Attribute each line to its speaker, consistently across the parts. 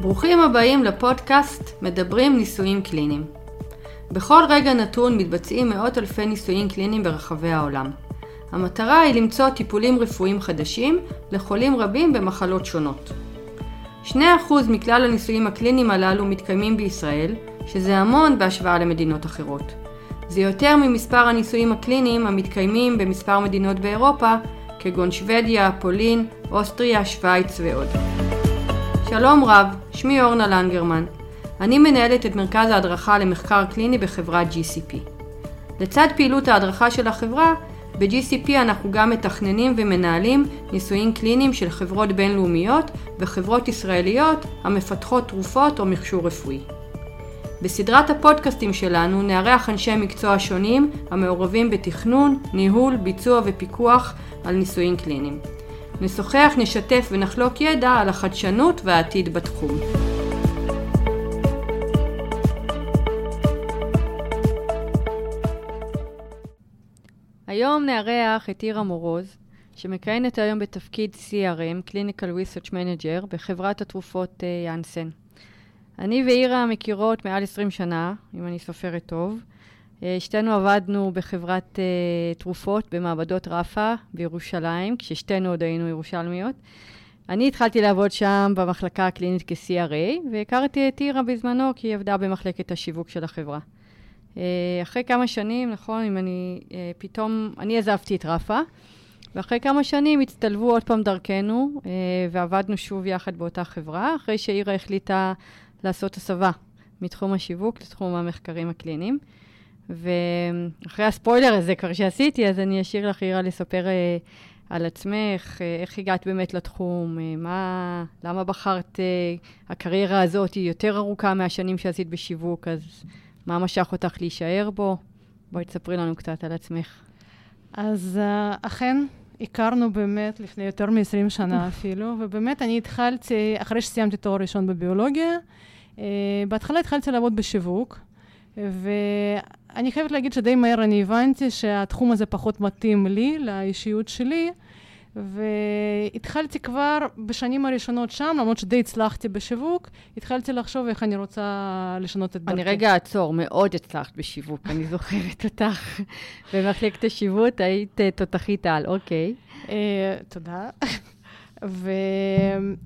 Speaker 1: ברוכים הבאים לפודקאסט מדברים ניסויים קליניים. בכל רגע נתון מתבצעים מאות אלפי ניסויים קליניים ברחבי העולם. המטרה היא למצוא טיפולים רפואיים חדשים לחולים רבים במחלות שונות. 2% מכלל הניסויים הקליניים הללו מתקיימים בישראל, שזה המון בהשוואה למדינות אחרות. זה יותר ממספר הניסויים הקליניים המתקיימים במספר מדינות באירופה, כגון שוודיה, פולין, אוסטריה, שווייץ ועוד. שלום רב, שמי אורנה לנגרמן. אני מנהלת את מרכז ההדרכה למחקר קליני בחברת GCP. לצד פעילות ההדרכה של החברה, ב-GCP אנחנו גם מתכננים ומנהלים ניסויים קליניים של חברות בינלאומיות וחברות ישראליות המפתחות תרופות או מכשור רפואי. בסדרת הפודקאסטים שלנו נארח אנשי מקצוע שונים המעורבים בתכנון, ניהול, ביצוע ופיקוח על ניסויים קליניים. נשוחח, נשתף ונחלוק ידע על החדשנות והעתיד בתחום. היום נארח את עירה מורוז, שמכהנת היום בתפקיד CRM, Clinical Research Manager, בחברת התרופות יאנסן. אני ואירה מכירות מעל 20 שנה, אם אני סופרת טוב. שתינו עבדנו בחברת uh, תרופות במעבדות רפה בירושלים, כששתינו עוד היינו ירושלמיות. אני התחלתי לעבוד שם במחלקה הקלינית כ-CRA, והכרתי את אירה בזמנו כי היא עבדה במחלקת השיווק של החברה. Uh, אחרי כמה שנים, נכון, אם אני uh, פתאום, אני עזבתי את רפה, ואחרי כמה שנים הצטלבו עוד פעם דרכנו, uh, ועבדנו שוב יחד באותה חברה, אחרי שאירה החליטה לעשות הסבה מתחום השיווק לתחום המחקרים הקליניים. ואחרי הספוילר הזה כבר שעשיתי, אז אני אשאיר לך, אירה, לספר אה, על עצמך, אה, איך הגעת באמת לתחום, אה, מה, למה בחרת, אה, הקריירה הזאת היא יותר ארוכה מהשנים שעשית בשיווק, אז מה משך אותך להישאר בו? בואי תספרי לנו קצת על עצמך.
Speaker 2: אז uh, אכן, הכרנו באמת לפני יותר מ-20 שנה אפילו, ובאמת אני התחלתי, אחרי שסיימתי תואר ראשון בביולוגיה, בהתחלה התחלתי לעבוד בשיווק, ואני חייבת להגיד שדי מהר אני הבנתי שהתחום הזה פחות מתאים לי, לאישיות שלי, והתחלתי כבר בשנים הראשונות שם, למרות שדי הצלחתי בשיווק, התחלתי לחשוב איך אני רוצה לשנות את דרכי.
Speaker 1: אני רגע אעצור, מאוד הצלחת בשיווק, אני זוכרת אותך. במחלקת השיוות היית תותחית על, אוקיי.
Speaker 2: תודה.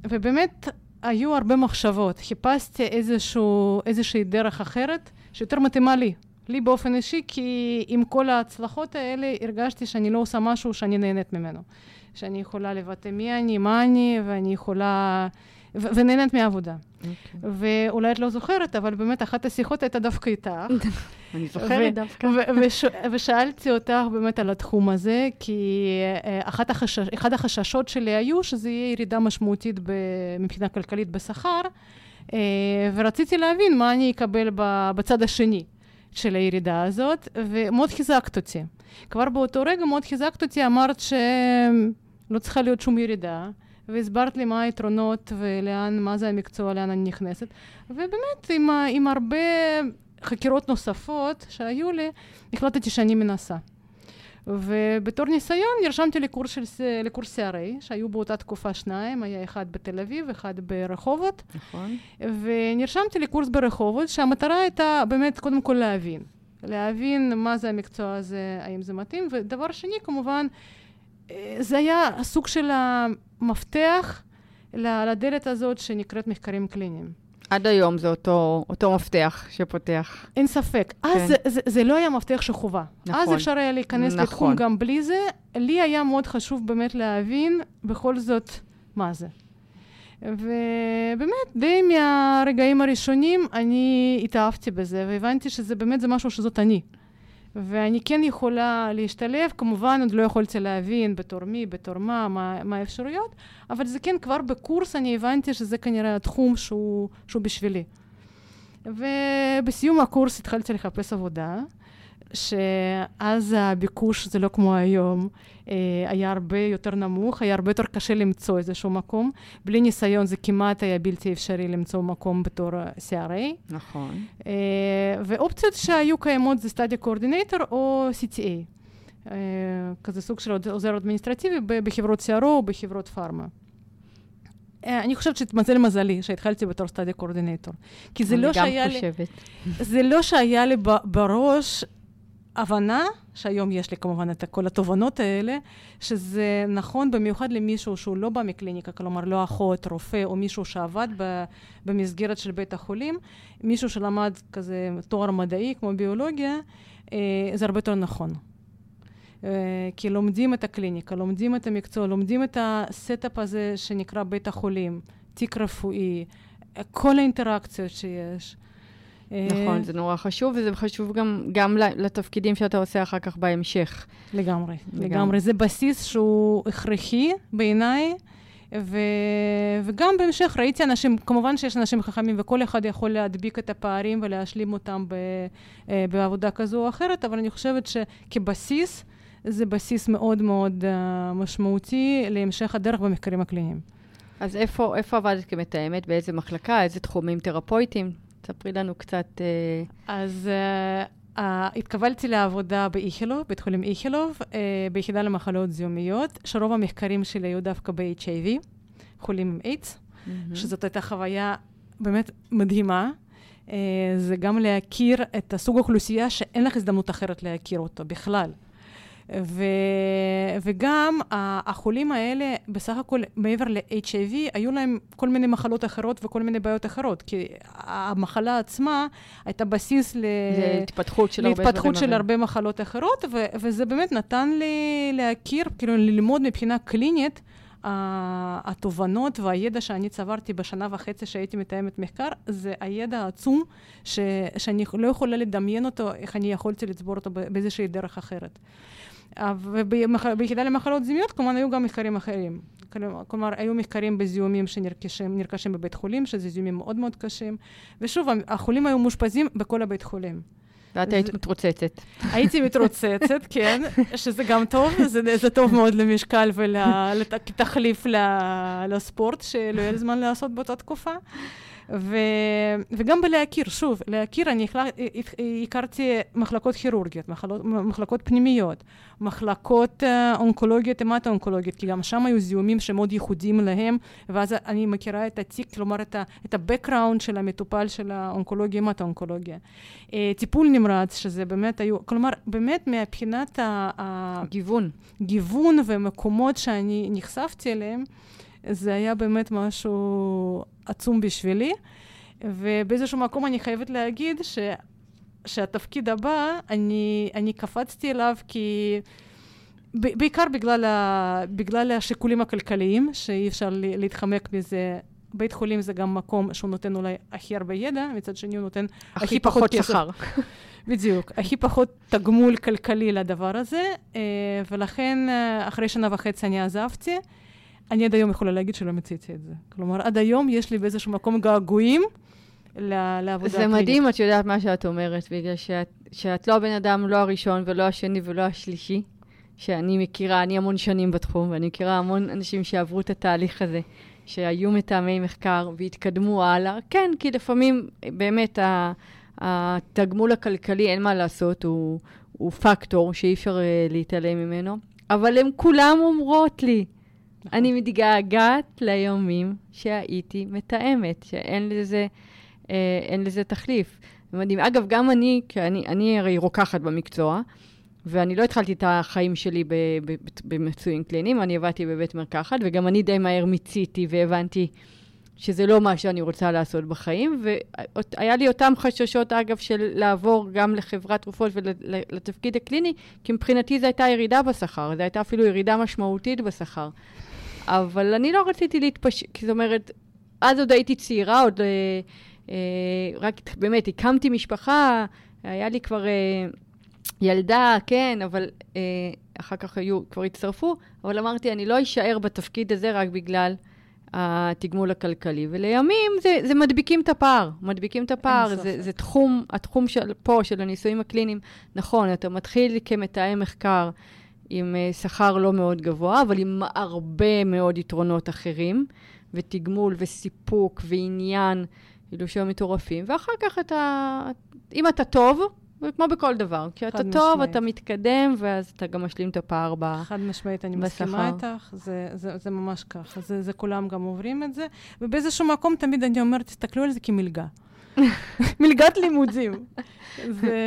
Speaker 2: ובאמת, היו הרבה מחשבות. חיפשתי איזשהו, איזושהי דרך אחרת שיותר מתאימה לי. לי באופן אישי, כי עם כל ההצלחות האלה הרגשתי שאני לא עושה משהו שאני נהנית ממנו. שאני יכולה לבטא מי אני, מה אני, ואני יכולה... ו- ונהנית מהעבודה. Okay. אוקיי. ואולי את לא זוכרת, אבל באמת אחת השיחות הייתה דווקא איתך.
Speaker 1: אני זוכרת דווקא.
Speaker 2: וש- ושאלתי אותך באמת על התחום הזה, כי אחת החשש, אחד החששות שלי היו שזה יהיה ירידה משמעותית מבחינה כלכלית בשכר, ורציתי להבין מה אני אקבל בצד השני. של הירידה הזאת, ומאוד חיזקת אותי. כבר באותו רגע מאוד חיזקת אותי, אמרת שלא צריכה להיות שום ירידה, והסברת לי מה היתרונות ולאן, מה זה המקצוע, לאן אני נכנסת. ובאמת, עם, עם הרבה חקירות נוספות שהיו לי, החלטתי שאני מנסה. ובתור ניסיון נרשמתי לקורס, של, לקורס CRA, שהיו באותה תקופה שניים, היה אחד בתל אביב, אחד ברחובות.
Speaker 1: נכון.
Speaker 2: ונרשמתי לקורס ברחובות, שהמטרה הייתה באמת קודם כל להבין. להבין מה זה המקצוע הזה, האם זה מתאים, ודבר שני, כמובן, זה היה סוג של המפתח לדלת הזאת שנקראת מחקרים קליניים.
Speaker 1: עד היום זה אותו, אותו מפתח שפותח.
Speaker 2: אין ספק. כן. אז זה, זה, זה לא היה מפתח שחובה. נכון. אז אפשר היה להיכנס נכון. לתחום גם בלי זה. לי היה מאוד חשוב באמת להבין בכל זאת מה זה. ובאמת, די מהרגעים הראשונים אני התאהבתי בזה, והבנתי שזה באמת זה משהו שזאת אני. ואני כן יכולה להשתלב, כמובן עוד לא יכולתי להבין בתור מי, בתור מה, מה, מה האפשרויות, אבל זה כן, כבר בקורס אני הבנתי שזה כנראה התחום שהוא, שהוא בשבילי. ובסיום הקורס התחלתי לחפש עבודה. שאז הביקוש זה לא כמו היום, אה, היה הרבה יותר נמוך, היה הרבה יותר קשה למצוא איזשהו מקום. בלי ניסיון זה כמעט היה בלתי אפשרי למצוא מקום בתור CRA.
Speaker 1: נכון.
Speaker 2: אה, ואופציות שהיו קיימות זה study coordinator או CTA. אה, כזה סוג של עוזר אדמיניסטרטיבי בחברות CRO או בחברות פארמה. אני חושבת שהתמזל מזלי שהתחלתי בתור סטאדי קורדינטור. כי זה לא שהיה לי...
Speaker 1: אני גם חושבת.
Speaker 2: זה לא שהיה לי בראש הבנה, שהיום יש לי כמובן את כל התובנות האלה, שזה נכון במיוחד למישהו שהוא לא בא מקליניקה, כלומר לא אחות, רופא, או מישהו שעבד במסגרת של בית החולים, מישהו שלמד כזה תואר מדעי כמו ביולוגיה, אה, זה הרבה יותר נכון. אה, כי לומדים את הקליניקה, לומדים את המקצוע, לומדים את ה setup הזה שנקרא בית החולים, תיק רפואי, כל האינטראקציות שיש.
Speaker 1: נכון, זה נורא חשוב, וזה חשוב גם, גם לתפקידים שאתה עושה אחר כך בהמשך.
Speaker 2: לגמרי, לגמרי. לגמרי. זה בסיס שהוא הכרחי בעיניי. ו... וגם בהמשך ראיתי אנשים, כמובן שיש אנשים חכמים וכל אחד יכול להדביק את הפערים ולהשלים אותם ב... אה, בעבודה כזו או אחרת, אבל אני חושבת שכבסיס, זה בסיס מאוד מאוד uh, משמעותי להמשך הדרך במחקרים הקליניים.
Speaker 1: אז איפה, איפה עבדת כמתאמת? באיזה מחלקה? איזה תחומים תרפויטיים? תספרי לנו קצת... Uh...
Speaker 2: אז uh, התקבלתי לעבודה באיכילוב, בית חולים איכילוב, uh, ביחידה למחלות זיהומיות, שרוב המחקרים שלי היו דווקא ב-HIV, חולים עם איידס, mm-hmm. שזאת הייתה חוויה באמת מדהימה. Uh, זה גם להכיר את הסוג האוכלוסייה שאין לך הזדמנות אחרת להכיר אותו בכלל. ו, וגם החולים האלה, בסך הכל, מעבר ל-HIV, היו להם כל מיני מחלות אחרות וכל מיני בעיות אחרות, כי המחלה עצמה הייתה בסיס ל...
Speaker 1: להתפתחות של,
Speaker 2: להתפתחות של הרבה מחלות אחרות, ו, וזה באמת נתן לי להכיר, כאילו ללמוד מבחינה קלינית. התובנות והידע שאני צברתי בשנה וחצי שהייתי מתאמת מחקר, זה הידע העצום ש, שאני לא יכולה לדמיין אותו, איך אני יכולתי לצבור אותו באיזושהי דרך אחרת. וביחידה למחלות זיהומיות כמובן היו גם מחקרים אחרים. כלומר, היו מחקרים בזיהומים שנרכשים בבית חולים, שזה זיהומים מאוד מאוד קשים, ושוב, החולים היו מאושפזים בכל הבית חולים.
Speaker 1: ואת היית מתרוצצת.
Speaker 2: הייתי מתרוצצת, כן, שזה גם טוב, זה, זה טוב מאוד למשקל וכתחליף לספורט, שלא יהיה זמן לעשות באותה תקופה. ו, וגם בלהכיר, שוב, להכיר, אני הכרתי מחלקות כירורגיות, מחלות, מחלקות פנימיות, מחלקות אונקולוגיות, המטו-אונקולוגיות, כי גם שם היו זיהומים שמאוד ייחודיים להם, ואז אני מכירה את התיק, כלומר את, את ה-background של המטופל של האונקולוגיה, המטו-אונקולוגיה. Uh, טיפול נמרץ, שזה באמת היו, כלומר, באמת מבחינת ה...
Speaker 1: גיוון.
Speaker 2: גיוון ומקומות שאני נחשפתי אליהם, זה היה באמת משהו עצום בשבילי, ובאיזשהו מקום אני חייבת להגיד ש... שהתפקיד הבא, אני, אני קפצתי אליו כי... בעיקר בגלל, ה, בגלל השיקולים הכלכליים, שאי אפשר להתחמק מזה. בית חולים זה גם מקום שהוא נותן אולי הכי הרבה ידע, מצד שני הוא נותן
Speaker 1: הכי, הכי פחות שכר.
Speaker 2: בדיוק, הכי פחות תגמול כלכלי לדבר הזה, אה, ולכן אה, אחרי שנה וחצי אני עזבתי. אני עד היום יכולה להגיד שלא מציתי את זה. כלומר, עד היום יש לי באיזשהו מקום געגועים לעבודה
Speaker 1: זה מדהים, את יודעת מה שאת אומרת, בגלל שאת, שאת לא הבן אדם, לא הראשון ולא השני ולא השלישי, שאני מכירה, אני המון שנים בתחום, ואני מכירה המון אנשים שעברו את התהליך הזה, שהיו מתאמי מחקר והתקדמו הלאה. כן, כי לפעמים באמת התגמול הכלכלי, אין מה לעשות, הוא, הוא פקטור שאי אפשר uh, להתעלם ממנו, אבל הן כולם אומרות לי. אני מתגעגעת ליומים שהייתי מתאמת, שאין לזה, אה, לזה תחליף. מדהים. אגב, גם אני, כי אני, אני הרי רוקחת במקצוע, ואני לא התחלתי את החיים שלי במצויים קליניים, אני עבדתי בבית מרקחת, וגם אני די מהר מיציתי והבנתי שזה לא מה שאני רוצה לעשות בחיים, והיה לי אותם חששות, אגב, של לעבור גם לחברת תרופות ולתפקיד הקליני, כי מבחינתי זו הייתה ירידה בשכר, זו הייתה אפילו ירידה משמעותית בשכר. אבל אני לא רציתי להתפשט, זאת אומרת, אז עוד הייתי צעירה, עוד אה, אה, רק באמת הקמתי משפחה, היה לי כבר אה, ילדה, כן, אבל אה, אחר כך היו, כבר הצטרפו, אבל אמרתי, אני לא אשאר בתפקיד הזה רק בגלל התגמול הכלכלי. ולימים זה, זה מדביקים את הפער, מדביקים את הפער. זה, זה תחום, התחום של, פה, של הניסויים הקליניים, נכון, אתה מתחיל כמתאם מחקר. עם uh, שכר לא מאוד גבוה, אבל עם הרבה מאוד יתרונות אחרים, ותגמול וסיפוק ועניין, כאילו שהם מטורפים. ואחר כך אתה, אם אתה טוב, וכמו בכל דבר, כשאתה טוב,
Speaker 2: משמעית.
Speaker 1: אתה מתקדם, ואז אתה גם משלים את הפער ב...
Speaker 2: חד משמעית, אני
Speaker 1: בשכר.
Speaker 2: מסכימה איתך, זה, זה, זה ממש ככה, זה, זה כולם גם עוברים את זה, ובאיזשהו מקום תמיד אני אומרת, תסתכלו על זה כמלגה. מלגת לימודים. זה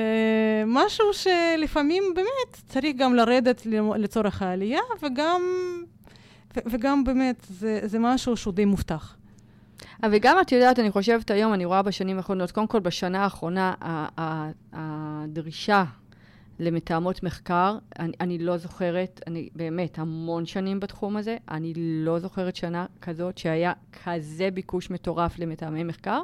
Speaker 2: משהו שלפעמים באמת צריך גם לרדת לצורך העלייה, וגם, וגם באמת, זה, זה משהו שהוא די מובטח.
Speaker 1: אבל גם את יודעת, אני חושבת היום, אני רואה בשנים האחרונות, קודם כל בשנה האחרונה, הדרישה למתאמות מחקר, אני, אני לא זוכרת, אני באמת המון שנים בתחום הזה, אני לא זוכרת שנה כזאת שהיה כזה ביקוש מטורף למתאמי מחקר,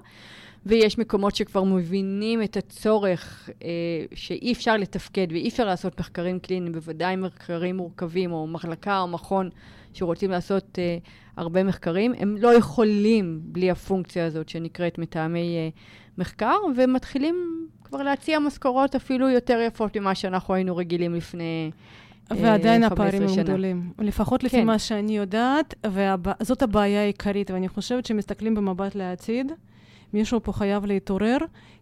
Speaker 1: ויש מקומות שכבר מבינים את הצורך אה, שאי אפשר לתפקד ואי אפשר לעשות מחקרים קליניים, בוודאי מחקרים מורכבים, או מחלקה או מכון שרוצים לעשות אה, הרבה מחקרים, הם לא יכולים בלי הפונקציה הזאת שנקראת מתאמי אה, מחקר, ומתחילים כבר להציע משכורות אפילו יותר יפות ממה שאנחנו היינו רגילים לפני אה,
Speaker 2: ועדיין
Speaker 1: 15
Speaker 2: הפערים הם. גדולים. לפחות לפי
Speaker 1: כן.
Speaker 2: מה שאני יודעת, וזאת הבעיה העיקרית, ואני חושבת שמסתכלים במבט לעתיד, מישהו פה חייב להתעורר,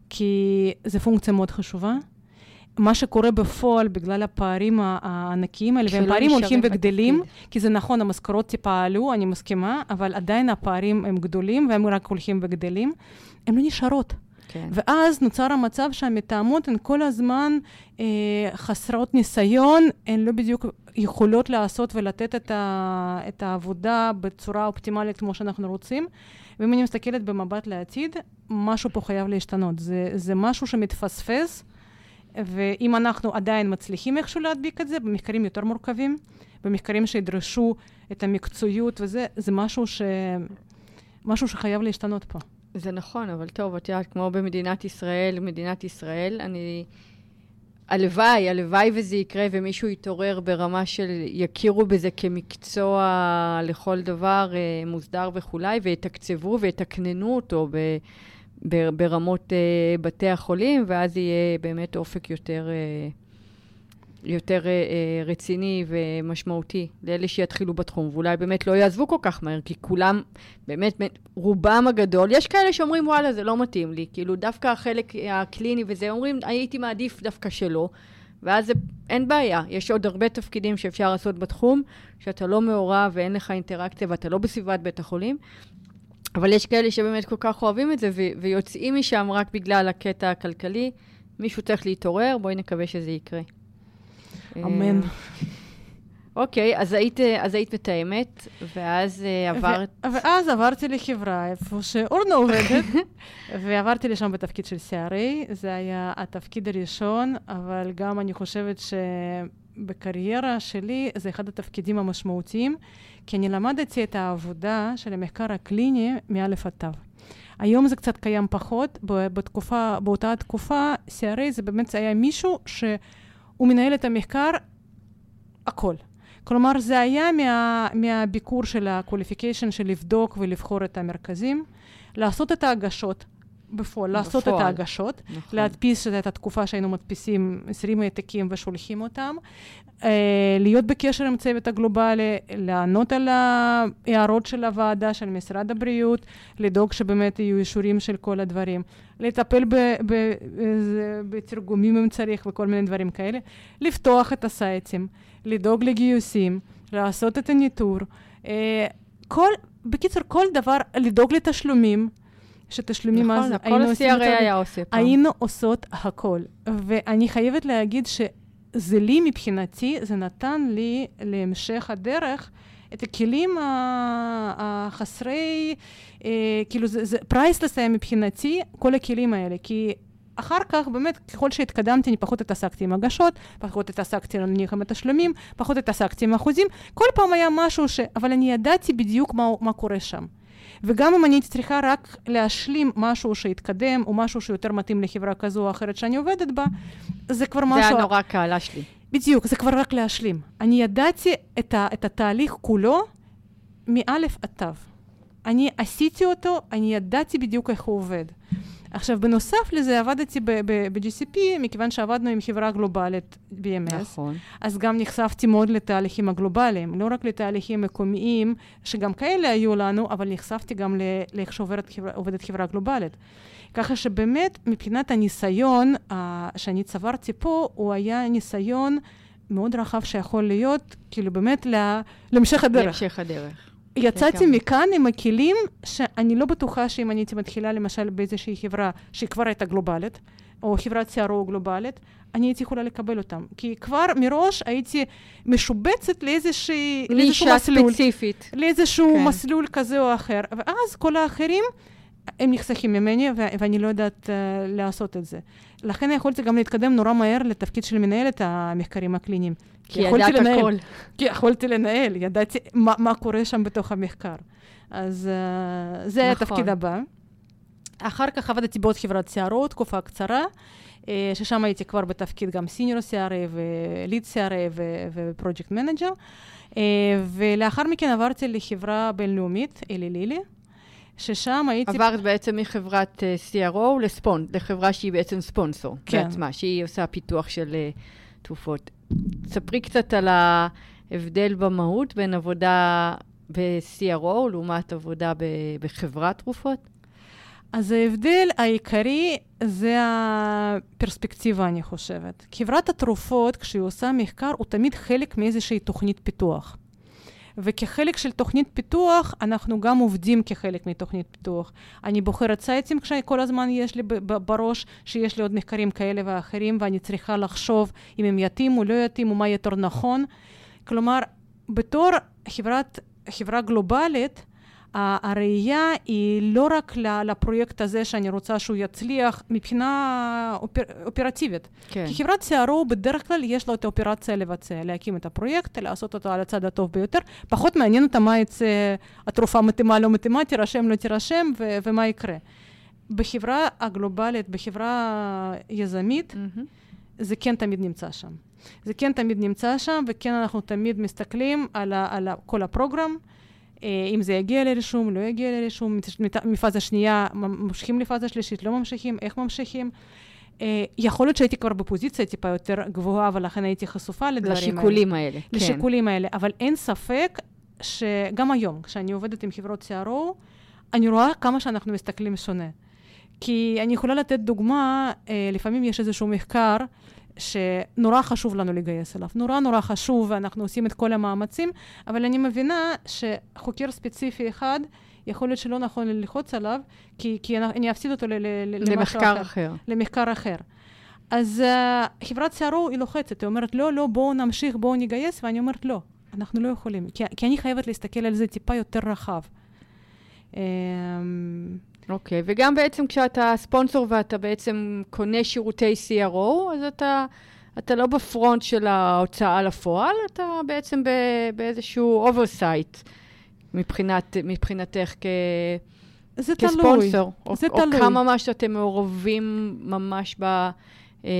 Speaker 2: כי זו פונקציה מאוד חשובה. מה שקורה בפועל, בגלל הפערים הענקיים האלה, והם פערים הולכים וגדלים,
Speaker 1: בתפקיד.
Speaker 2: כי זה נכון, המשכורות טיפה עלו, אני מסכימה, אבל עדיין הפערים הם גדולים, והם רק הולכים וגדלים. הן לא נשארות.
Speaker 1: כן.
Speaker 2: ואז נוצר המצב שהמתאמות הן כל הזמן אה, חסרות ניסיון, הן לא בדיוק יכולות לעשות ולתת את, ה, את העבודה בצורה אופטימלית כמו שאנחנו רוצים. ואם אני מסתכלת במבט לעתיד, משהו פה חייב להשתנות. זה, זה משהו שמתפספס, ואם אנחנו עדיין מצליחים איכשהו להדביק את זה, במחקרים יותר מורכבים, במחקרים שידרשו את המקצועיות וזה, זה משהו, ש... משהו שחייב להשתנות פה.
Speaker 1: זה נכון, אבל טוב, את יודעת, כמו במדינת ישראל, מדינת ישראל, אני... הלוואי, הלוואי וזה יקרה ומישהו יתעורר ברמה של יכירו בזה כמקצוע לכל דבר אה, מוסדר וכולי, ויתקצבו ויתקננו אותו ב, ב, ברמות אה, בתי החולים, ואז יהיה באמת אופק יותר, אה, יותר אה, אה, רציני ומשמעותי לאלה שיתחילו בתחום, ואולי באמת לא יעזבו כל כך מהר, כי כולם, באמת, רובם הגדול, יש כאלה שאומרים, וואלה, זה לא מתאים לי, כאילו, דווקא החלק הקליני וזה, אומרים, הייתי מעדיף דווקא שלא, ואז זה, אין בעיה, יש עוד הרבה תפקידים שאפשר לעשות בתחום, שאתה לא מעורב ואין לך אינטראקציה ואתה לא בסביבת בית החולים, אבל יש כאלה שבאמת כל כך אוהבים את זה ויוצאים משם רק בגלל הקטע הכלכלי. מישהו צריך להתעורר, בואי נקווה שזה יקרה.
Speaker 2: אמן.
Speaker 1: אה, אוקיי, אז היית, אז היית מתאמת, ואז אה, עברת...
Speaker 2: ו- ואז עברתי לחברה, איפה שאורנה עובדת, ועברתי לשם בתפקיד של CRA. זה היה התפקיד הראשון, אבל גם אני חושבת שבקריירה שלי זה אחד התפקידים המשמעותיים, כי אני למדתי את העבודה של המחקר הקליני מאלף עד תו. היום זה קצת קיים פחות, בתקופה, באותה תקופה, CRA זה באמת היה מישהו שהוא מנהל את המחקר הכל. כלומר, זה היה מה, מהביקור של ה-qualification של לבדוק ולבחור את המרכזים, לעשות את ההגשות בפועל, לעשות את. ההגשות,
Speaker 1: נכון.
Speaker 2: להדפיס את התקופה שהיינו מדפיסים 20 העתקים ושולחים אותם, אה, להיות בקשר עם הצוות הגלובלי, לענות על ההערות של הוועדה, של משרד הבריאות, לדאוג שבאמת יהיו אישורים של כל הדברים, לטפל בתרגומים אם צריך וכל מיני דברים כאלה, לפתוח את הסייטים, לדאוג לגיוסים, לעשות את הניטור. אה, כל, בקיצור, כל דבר, לדאוג לתשלומים, שתשלומים אז
Speaker 1: נכון, הכל
Speaker 2: היינו עושים
Speaker 1: ה-CRA
Speaker 2: את זה-
Speaker 1: היה עושה פעם.
Speaker 2: היינו עושות הכל. ואני חייבת להגיד שזה לי, מבחינתי, זה נתן לי להמשך הדרך את הכלים החסרי, אה, כאילו זה, זה פרייסלס היה מבחינתי, כל הכלים האלה, כי אחר כך, באמת, ככל שהתקדמתי, אני פחות התעסקתי עם הגשות, פחות התעסקתי נניח עם התשלומים, פחות התעסקתי עם אחוזים, כל פעם היה משהו ש... אבל אני ידעתי בדיוק מה, מה קורה שם. וגם אם אני הייתי צריכה רק להשלים משהו שהתקדם, או משהו שיותר מתאים לחברה כזו או אחרת שאני עובדת בה, זה כבר
Speaker 1: זה
Speaker 2: משהו...
Speaker 1: היה נורא קל, אשלי.
Speaker 2: בדיוק, זה כבר רק להשלים. אני ידעתי את, ה, את התהליך כולו מאלף עד תו. אני עשיתי אותו, אני ידעתי בדיוק איך הוא עובד. עכשיו, בנוסף לזה, עבדתי ב-GCP, מכיוון שעבדנו עם חברה גלובלית BMS.
Speaker 1: נכון.
Speaker 2: אז גם נחשפתי מאוד לתהליכים הגלובליים, לא רק לתהליכים מקומיים, שגם כאלה היו לנו, אבל נחשפתי גם לאיך שעובדת חברה, גלובלית. ככה שבאמת, מבחינת הניסיון uh, שאני צברתי פה, הוא היה ניסיון מאוד רחב שיכול להיות, כאילו באמת, להמשך הדרך.
Speaker 1: להמשך הדרך.
Speaker 2: יצאתי מכאן עם הכלים שאני לא בטוחה שאם אני הייתי מתחילה למשל באיזושהי חברה שהיא כבר הייתה גלובלית, או חברת CRO גלובלית, אני הייתי יכולה לקבל אותם. כי כבר מראש הייתי משובצת לאיזשהו מסלול.
Speaker 1: ספציפית.
Speaker 2: לאיזשהו כן. מסלול כזה או אחר. ואז כל האחרים, הם נחסכים ממני, ואני לא יודעת uh, לעשות את זה. לכן יכולתי גם להתקדם נורא מהר לתפקיד של מנהלת המחקרים הקליניים.
Speaker 1: כי ידעת לנהל, הכל.
Speaker 2: כי יכולתי לנהל, ידעתי מה, מה קורה שם בתוך המחקר. אז uh, זה נכון. התפקיד הבא. אחר כך עבדתי בעוד חברת CRO, תקופה קצרה, uh, ששם הייתי כבר בתפקיד גם senior CRA ו lead CRA ו project manager. ולאחר מכן עברתי לחברה בינלאומית, אלי לילי. ששם הייתי...
Speaker 1: עברת בעצם מחברת uh, CRO לספונ... לחברה שהיא בעצם ספונסור
Speaker 2: כן.
Speaker 1: בעצמה, שהיא עושה פיתוח של uh, תרופות. ספרי קצת על ההבדל במהות בין עבודה ב-CRO לעומת עבודה בחברת תרופות.
Speaker 2: אז ההבדל העיקרי זה הפרספקטיבה, אני חושבת. חברת התרופות, כשהיא עושה מחקר, הוא תמיד חלק מאיזושהי תוכנית פיתוח. וכחלק של תוכנית פיתוח, אנחנו גם עובדים כחלק מתוכנית פיתוח. אני בוחרת סייטים כשכל הזמן יש לי בראש שיש לי עוד מחקרים כאלה ואחרים, ואני צריכה לחשוב אם הם יתאימו, לא יתאימו, מה יותר נכון. כלומר, בתור חברת, חברה גלובלית, הראייה היא לא רק לפרויקט הזה שאני רוצה שהוא יצליח מבחינה אופר, אופרטיבית.
Speaker 1: כן.
Speaker 2: כי חברת CRO בדרך כלל יש לה את האופרציה לבצע, להקים את הפרויקט, לעשות אותו על הצד הטוב ביותר. פחות מעניין אותה מה יצא, התרופה מתאימה, לא מתאימה, תירשם, לא תירשם, ו- ומה יקרה. בחברה הגלובלית, בחברה יזמית, mm-hmm. זה כן תמיד נמצא שם. זה כן תמיד נמצא שם, וכן אנחנו תמיד מסתכלים על, ה- על ה- כל הפרוגרם. אה, אם זה יגיע לרישום, לא יגיע לרישום, מפאזה שנייה ממשיכים לפאזה שלישית, לא ממשיכים, איך ממשיכים. אה, יכול להיות שהייתי כבר בפוזיציה טיפה יותר גבוהה, ולכן הייתי חשופה לדברים
Speaker 1: האלה. לשיקולים האלה,
Speaker 2: כן. לשיקולים האלה, אבל אין ספק שגם היום, כשאני עובדת עם חברות CRO, אני רואה כמה שאנחנו מסתכלים שונה. כי אני יכולה לתת דוגמה, אה, לפעמים יש איזשהו מחקר שנורא חשוב לנו לגייס אליו. נורא נורא חשוב, ואנחנו עושים את כל המאמצים, אבל אני מבינה שחוקר ספציפי אחד, יכול להיות שלא נכון ללחוץ עליו, כי, כי אני אפסיד אותו ל, ל,
Speaker 1: למחקר אחר. אחר.
Speaker 2: למחקר אחר. אז uh, חברת CRO היא לוחצת, היא אומרת, לא, לא, בואו נמשיך, בואו נגייס, ואני אומרת, לא, אנחנו לא יכולים, כי, כי אני חייבת להסתכל על זה טיפה יותר רחב.
Speaker 1: Um, אוקיי, okay, וגם בעצם כשאתה ספונסור ואתה בעצם קונה שירותי CRO, אז אתה, אתה לא ב front של ההוצאה לפועל, אתה בעצם ב, באיזשהו oversight מבחינת, מבחינתך כ...
Speaker 2: זה
Speaker 1: כספונסור.
Speaker 2: תלוי, זה
Speaker 1: או,
Speaker 2: תלוי.
Speaker 1: או כמה ממש אתם מעורבים ממש ב... אה,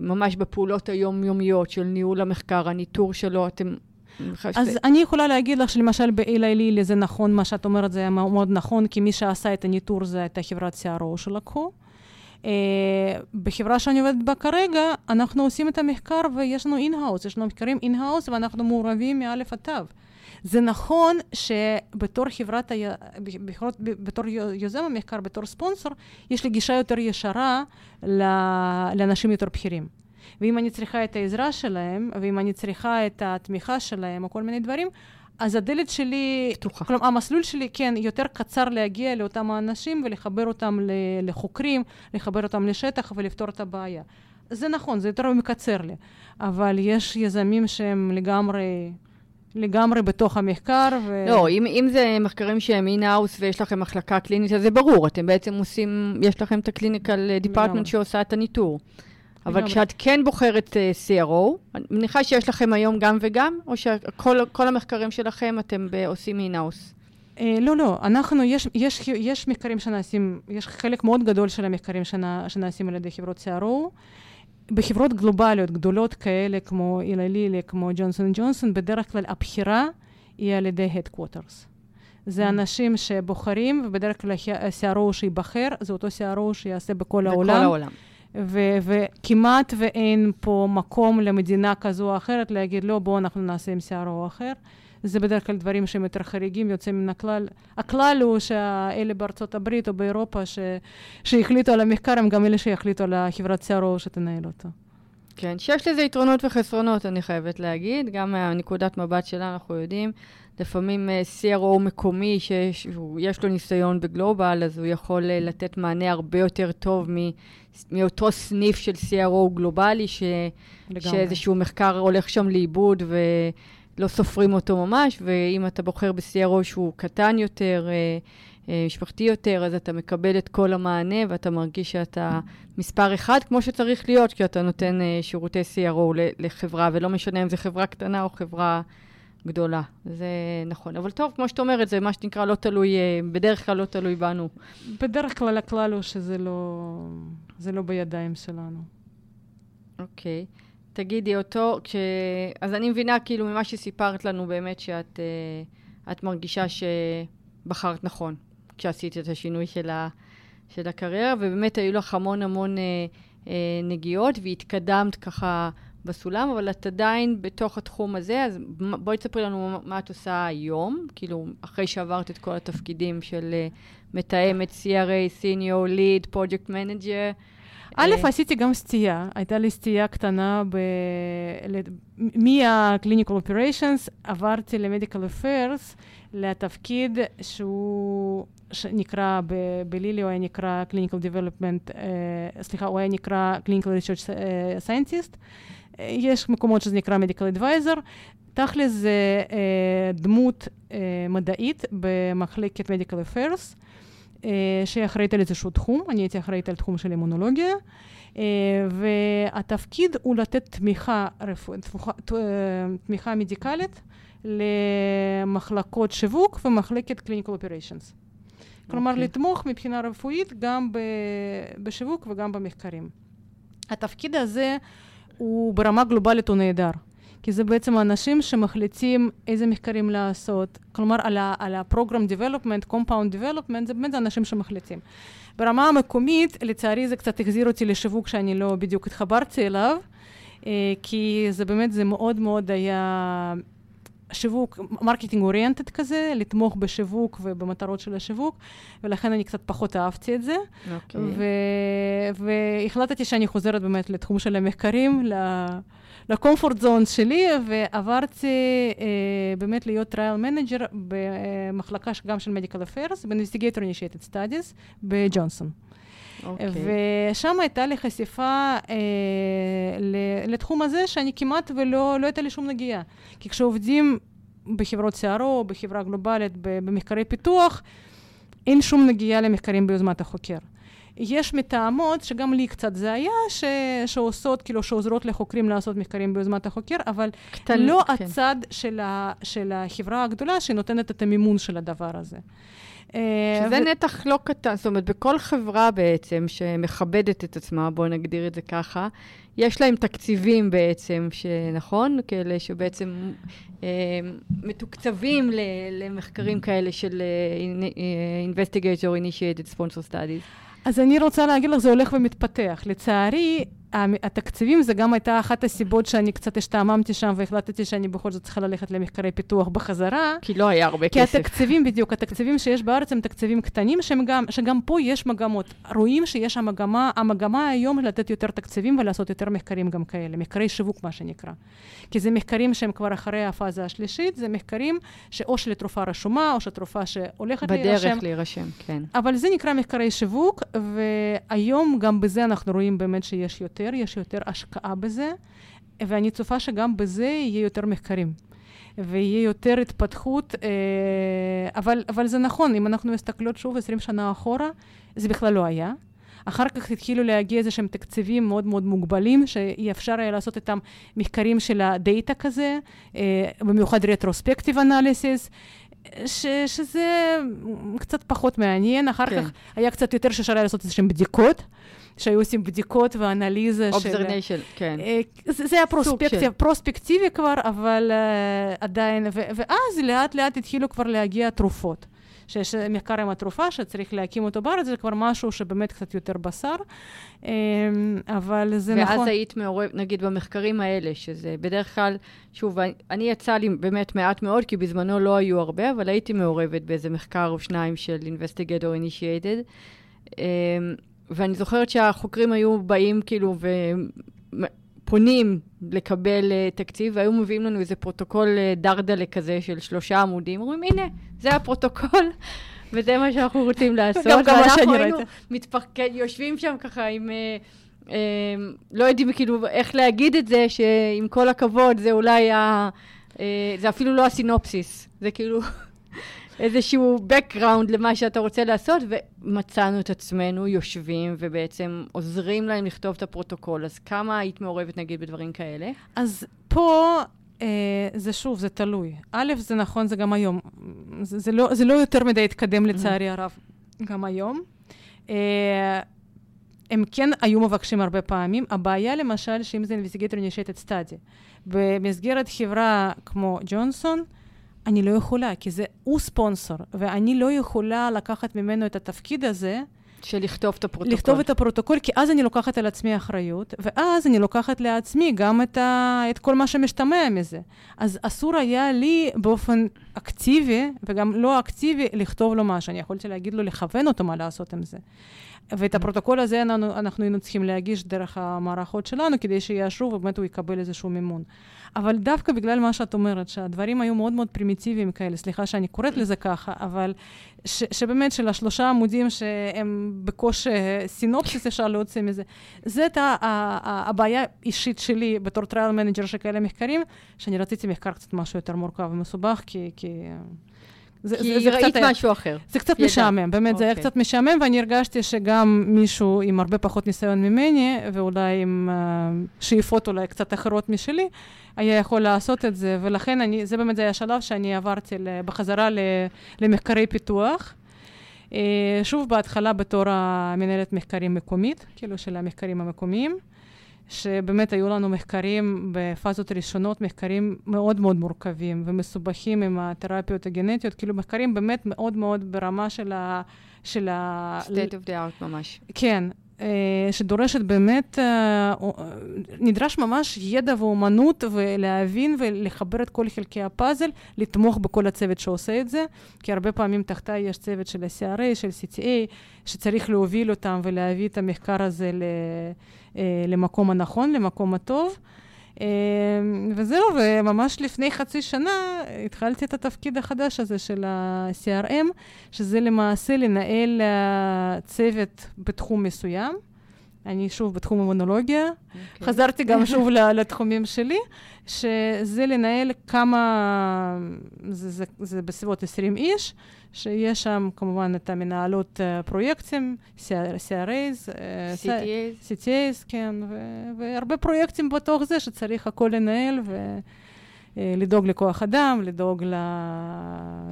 Speaker 1: ממש בפעולות היומיומיות של ניהול המחקר, הניטור שלו, אתם
Speaker 2: אז. אני יכולה להגיד לך שלמשל ב Eli Lilly זה נכון, מה שאת אומרת זה היה מאוד נכון, כי מי שעשה את הניטור זה הייתה חברת CRO שלקחו. Uh, בחברה שאני עובדת בה כרגע, אנחנו עושים את המחקר ויש לנו in-house, יש לנו מחקרים in-house ואנחנו מעורבים מאלף עד תו. זה נכון שבתור חברת. בתור יוזם המחקר, בתור ספונסור, יש לי גישה יותר ישרה לאנשים יותר בכירים. ואם אני צריכה את העזרה שלהם, ואם אני צריכה את התמיכה שלהם, או כל מיני דברים, אז הדלת שלי,
Speaker 1: פתוחה.
Speaker 2: כלומר, המסלול שלי, כן, יותר קצר להגיע לאותם האנשים ולחבר אותם לחוקרים, לחבר אותם לשטח ולפתור את הבעיה. זה נכון, זה יותר מקצר לי, אבל יש יזמים שהם לגמרי... לגמרי בתוך המחקר. ו...
Speaker 1: לא, אם, אם זה מחקרים שהם in-house ויש לכם מחלקה קלינית, אז זה ברור, אתם בעצם עושים, יש לכם את ה clinical department שעושה את הניטור. אבל כשאת כן בוחרת uh, אה, CRO, אני מניחה שיש לכם היום גם וגם, או שכל המחקרים שלכם אתם עושים אינאוס?
Speaker 2: Uh, לא, לא, אנחנו, יש, יש, יש מחקרים שנעשים, יש חלק מאוד גדול של המחקרים שנע, שנעשים על ידי חברות CRO. בחברות גלובליות גדולות כאלה, כמו אילה לילי, כמו ג'ונסון ג'ונסון, בדרך כלל הבחירה היא על ידי Headquarters. זה אנשים שבוחרים, ובדרך כלל ה-CRO שייבחר, זה אותו CRO שיעשה בכל העולם.
Speaker 1: בכל העולם.
Speaker 2: ו- וכמעט ואין פה מקום למדינה כזו או אחרת להגיד, לא, בואו אנחנו נעשה עם CRO אחר. זה בדרך כלל דברים שהם יותר חריגים, יוצאים מן הכלל. הכלל הוא שאלה בארצות הברית או באירופה ש... שהחליטו על המחקר, הם גם אלה שיחליטו על החברת CRO שתנהל אותו.
Speaker 1: כן, שיש לזה יתרונות וחסרונות, אני חייבת להגיד. גם מהנקודת מבט שלנו אנחנו יודעים, לפעמים אה, CRO מקומי שיש לו ניסיון בגלובל, אז הוא יכול אה, לתת מענה הרבה יותר טוב מאותו סניף של CRO גלובלי, ש... שאיזשהו מחקר הולך שם לאיבוד ולא סופרים אותו ממש, ואם אתה בוחר ב-CRO שהוא קטן יותר, אה, משפחתי יותר, אז אתה מקבל את כל המענה ואתה מרגיש שאתה מספר אחד כמו שצריך להיות, כי אתה נותן שירותי CRO לחברה, ולא משנה אם זו חברה קטנה או חברה גדולה. זה נכון. אבל טוב, כמו שאת אומרת, זה מה שנקרא לא תלוי, אה, בדרך כלל לא תלוי בנו.
Speaker 2: בדרך כלל הכלל הוא שזה לא, זה לא בידיים שלנו.
Speaker 1: אוקיי. Okay. תגידי אותו, כש... אז אני מבינה כאילו ממה שסיפרת לנו באמת שאת uh, את מרגישה שבחרת נכון כשעשית את השינוי של, ה... של הקריירה, ובאמת היו לך המון המון uh, uh, נגיעות והתקדמת ככה בסולם, אבל את עדיין בתוך התחום הזה, אז בואי תספרי לנו מה את עושה היום, כאילו, אחרי שעברת את כל התפקידים של uh, מתאמת CRA, Senior Lead, Project Manager.
Speaker 2: א', uh, עשיתי גם סטייה, הייתה לי סטייה קטנה ב... מה-Clinical Operations, עברתי ל-Medical Affairs, לתפקיד שהוא שנקרא בלילי, הוא היה נקרא Clinical Development, uh, סליחה, הוא היה נקרא Clinical Research Scientist. יש מקומות שזה נקרא Medical Advisor. תכל'ס זה אה, דמות אה, מדעית במחלקת Medical Affairs, אה, שהיא אחראית על איזשהו תחום, אני הייתי אחראית על תחום של אימונולוגיה, אה, והתפקיד הוא לתת תמיכה, רפוא, אה, תמיכה מדיקלית למחלקות שיווק ומחלקת Clinical Operations. כלומר, okay. אוקיי. לתמוך מבחינה רפואית גם בשיווק וגם במחקרים. התפקיד הזה הוא ברמה גלובלית הוא נהדר. כי זה בעצם אנשים שמחליטים איזה מחקרים לעשות. כלומר, על ה-program development, compound development, זה באמת אנשים שמחליטים. ברמה המקומית, לצערי זה קצת החזיר אותי לשיווק שאני לא בדיוק התחברתי אליו, אה, כי זה באמת, זה מאוד מאוד היה שיווק, marketing oriented כזה, לתמוך בשיווק ובמטרות של השיווק, ולכן אני קצת פחות אהבתי את זה. אוקיי. Okay. והחלטתי שאני חוזרת באמת לתחום של המחקרים, ל comfort zone שלי, ועברתי אה, באמת להיות trial manager במחלקה גם של medical affairs, ב-Investigator Initiated Studies בג'ונסון. Okay. אוקיי. ושם הייתה לי חשיפה אה, לתחום הזה שאני כמעט ולא לא הייתה לי שום נגיעה. כי כשעובדים בחברות CRO, בחברה גלובלית, במחקרי פיתוח, אין שום נגיעה למחקרים ביוזמת החוקר. יש מתאמות, שגם לי קצת זה היה, ש... שעושות, כאילו, שעוזרות לחוקרים לעשות מחקרים ביוזמת החוקר, אבל קטן, לא כן. הצד של, ה... של החברה הגדולה שנותנת את המימון של הדבר הזה.
Speaker 1: אה, שזה ו... נתח לא קטן, זאת אומרת, בכל חברה בעצם שמכבדת את עצמה, בואו נגדיר את זה ככה, יש להם תקציבים בעצם, שנכון? כאלה שבעצם אה, מתוקצבים למחקרים כאלה של uh, Investigator Initiated Sponsor Studies.
Speaker 2: אז אני רוצה להגיד לך, זה הולך ומתפתח. לצערי, התקציבים זה גם הייתה אחת הסיבות שאני קצת השתעממתי שם והחלטתי שאני בכל זאת צריכה ללכת למחקרי פיתוח בחזרה.
Speaker 1: כי לא היה הרבה
Speaker 2: כי
Speaker 1: כסף.
Speaker 2: כי התקציבים, בדיוק, התקציבים שיש בארץ הם תקציבים קטנים, גם, שגם פה יש מגמות. רואים שיש המגמה, המגמה היום לתת יותר תקציבים ולעשות יותר מחקרים גם כאלה, מחקרי שיווק מה שנקרא. כי זה מחקרים שהם כבר אחרי הפאזה השלישית, זה מחקרים שאו שלתרופה רשומה, או שתרופה שהולכת
Speaker 1: בדרך להירשם. בדרך להירשם, כן.
Speaker 2: אבל זה נקרא מחקרי שיווק, והיום גם בזה אנחנו רואים באמת שיש יותר. יותר, יש יותר השקעה בזה, ואני צופה שגם בזה יהיה יותר מחקרים. ויהיה יותר התפתחות, אה, אבל, אבל זה נכון, אם אנחנו מסתכלות שוב 20 שנה אחורה, זה בכלל לא היה. אחר כך התחילו להגיע איזה שהם תקציבים מאוד מאוד מוגבלים, שאי אפשר היה לעשות איתם מחקרים של הדאטה כזה, אה, במיוחד רטרוספקטיב אנליסיס. ש, שזה קצת פחות מעניין, אחר כן. כך היה קצת יותר שאפשר היה לעשות איזה שהם בדיקות. שהיו עושים בדיקות ואנליזה
Speaker 1: של... observation, כן.
Speaker 2: אה, זה, זה היה פרוספקטיב, פרוספקטיבי כבר, אבל uh, עדיין, ו, ואז לאט לאט התחילו כבר להגיע תרופות. שיש מחקר עם התרופה שצריך להקים אותו בארץ, זה כבר משהו שבאמת קצת יותר בשר, אמ, אבל זה
Speaker 1: ואז
Speaker 2: נכון.
Speaker 1: ואז היית מעורבת, נגיד, במחקרים האלה, שזה בדרך כלל, שוב, אני יצא לי באמת מעט מאוד, כי בזמנו לא היו הרבה, אבל הייתי מעורבת באיזה מחקר או שניים של Investigator Initiated. אמ, ואני זוכרת שהחוקרים היו באים כאילו ופונים לקבל uh, תקציב, והיו מביאים לנו איזה פרוטוקול uh, דרדלה כזה של שלושה עמודים, אומרים, הנה, זה הפרוטוקול, וזה מה שאנחנו רוצים לעשות.
Speaker 2: גם גם מה שאני
Speaker 1: ואנחנו היינו
Speaker 2: ראיתי.
Speaker 1: מתפרק... יושבים שם ככה עם... Uh, uh, לא יודעים כאילו איך להגיד את זה, שעם כל הכבוד, זה אולי ה... Uh, זה אפילו לא הסינופסיס, זה כאילו איזשהו background למה שאתה רוצה לעשות, ומצאנו את עצמנו יושבים ובעצם עוזרים להם לכתוב את הפרוטוקול. אז כמה היית מעורבת נגיד בדברים כאלה?
Speaker 2: אז פה... אה, זה שוב, זה תלוי. א', זה נכון, זה גם היום. זה, זה, לא, זה לא יותר מדי התקדם לצערי הרב, גם היום. אה, הם כן היו מבקשים הרבה פעמים. הבעיה למשל, שאם זה investigator initiated study, במסגרת חברה כמו ג'ונסון, אני לא יכולה, כי זה הוא ספונסור, ואני לא יכולה לקחת ממנו את התפקיד הזה,
Speaker 1: של לכתוב את הפרוטוקול.
Speaker 2: לכתוב את הפרוטוקול, כי אז אני לוקחת על עצמי אחריות, ואז אני לוקחת לעצמי גם את, ה... את כל מה שמשתמע מזה. אז אסור היה לי באופן אקטיבי, וגם לא אקטיבי, לכתוב לו משהו. אני יכולתי להגיד לו, לכוון אותו מה לעשות עם זה. ואת הפרוטוקול הזה אנחנו, אנחנו היינו צריכים להגיש דרך המערכות שלנו, כדי שיאשרו ובאמת הוא יקבל איזשהו מימון. אבל דווקא בגלל מה שאת אומרת, שהדברים היו מאוד מאוד פרימיטיביים כאלה, סליחה שאני קוראת לזה ככה, אבל ש, שבאמת של השלושה עמודים שהם בקושי synopsis אפשר להוציא מזה, זאת הבעיה האישית שלי בתור trial manager של כאלה מחקרים, שאני רציתי מחקר קצת משהו יותר מורכב ומסובך, כי... כי
Speaker 1: זה, כי זה, זה ראית היה, משהו אחר.
Speaker 2: זה קצת ידע. משעמם, באמת, okay. זה היה אוקיי. קצת משעמם, ואני הרגשתי שגם מישהו עם הרבה פחות ניסיון ממני, ואולי עם uh, שאיפות אולי קצת אחרות משלי, היה יכול לעשות את זה, ולכן אני, זה באמת היה השלב שאני עברתי בחזרה למחקרי פיתוח. Uh, שוב, בהתחלה בתור המנהלת מחקרים מקומית, כאילו של המחקרים המקומיים. שבאמת היו לנו מחקרים בפאזות ראשונות, מחקרים מאוד מאוד מורכבים ומסובכים עם התרפיות הגנטיות, כאילו מחקרים באמת מאוד מאוד ברמה של ה... של ה...
Speaker 1: state of the art ממש.
Speaker 2: כן, שדורשת באמת, נדרש ממש ידע ואומנות ולהבין ולחבר את כל חלקי הפאזל, לתמוך בכל הצוות שעושה את זה, כי הרבה פעמים תחתיי יש צוות של ה-CRA, של CTA, שצריך להוביל אותם ולהביא את המחקר הזה למקום הנכון, למקום הטוב. וזהו, וממש לפני חצי שנה התחלתי את התפקיד החדש הזה של ה-CRM, שזה למעשה לנהל צוות בתחום מסוים. אני שוב בתחום המונולוגיה, okay. אוקיי. חזרתי גם שוב לתחומים שלי, שזה לנהל כמה, זה, זה, זה בסביבות 20 איש, שיש שם כמובן את המנהלות uh, פרויקטים, CRAs,
Speaker 1: CTAs,
Speaker 2: CTAs, כן, ו- והרבה פרויקטים בתוך זה שצריך הכל לנהל ולדאוג uh, לכוח אדם, לדאוג ל-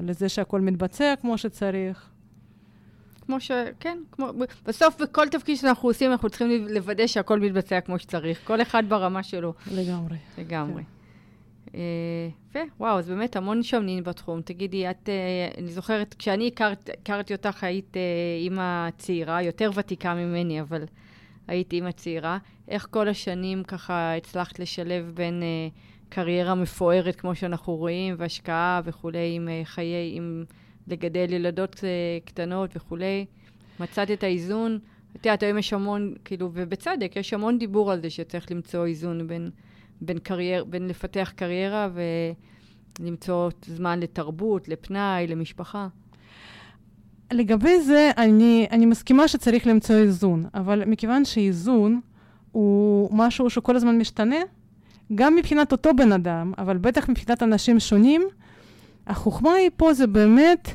Speaker 2: לזה שהכל מתבצע כמו שצריך.
Speaker 1: כמו ש... כן, כמו... בסוף בכל תפקיד שאנחנו עושים, אנחנו צריכים לוודא שהכל מתבצע כמו שצריך. כל אחד ברמה שלו.
Speaker 2: לגמרי.
Speaker 1: לגמרי. כן. אה, וואו, אז באמת המון שומנים בתחום. תגידי, את, אה, אני זוכרת, כשאני הכרת, הכרתי אותך, היית אה, אימא צעירה, יותר ותיקה ממני, אבל היית אימא צעירה. איך כל השנים ככה הצלחת לשלב בין קריירה מפוארת, כמו שאנחנו רואים, והשקעה וכולי, עם חיי, עם... לגדל ילדות uh, קטנות וכולי. מצאת את האיזון. את יודעת, היום יש המון, כאילו, ובצדק, יש המון דיבור על זה שצריך למצוא איזון בין, בין, קרייר, בין לפתח קריירה ולמצוא זמן לתרבות, לפנאי, למשפחה.
Speaker 2: לגבי זה, אני, אני מסכימה שצריך למצוא איזון, אבל מכיוון שאיזון הוא משהו שכל הזמן משתנה, גם מבחינת אותו בן אדם, אבל בטח מבחינת אנשים שונים, החוכמה היא פה זה באמת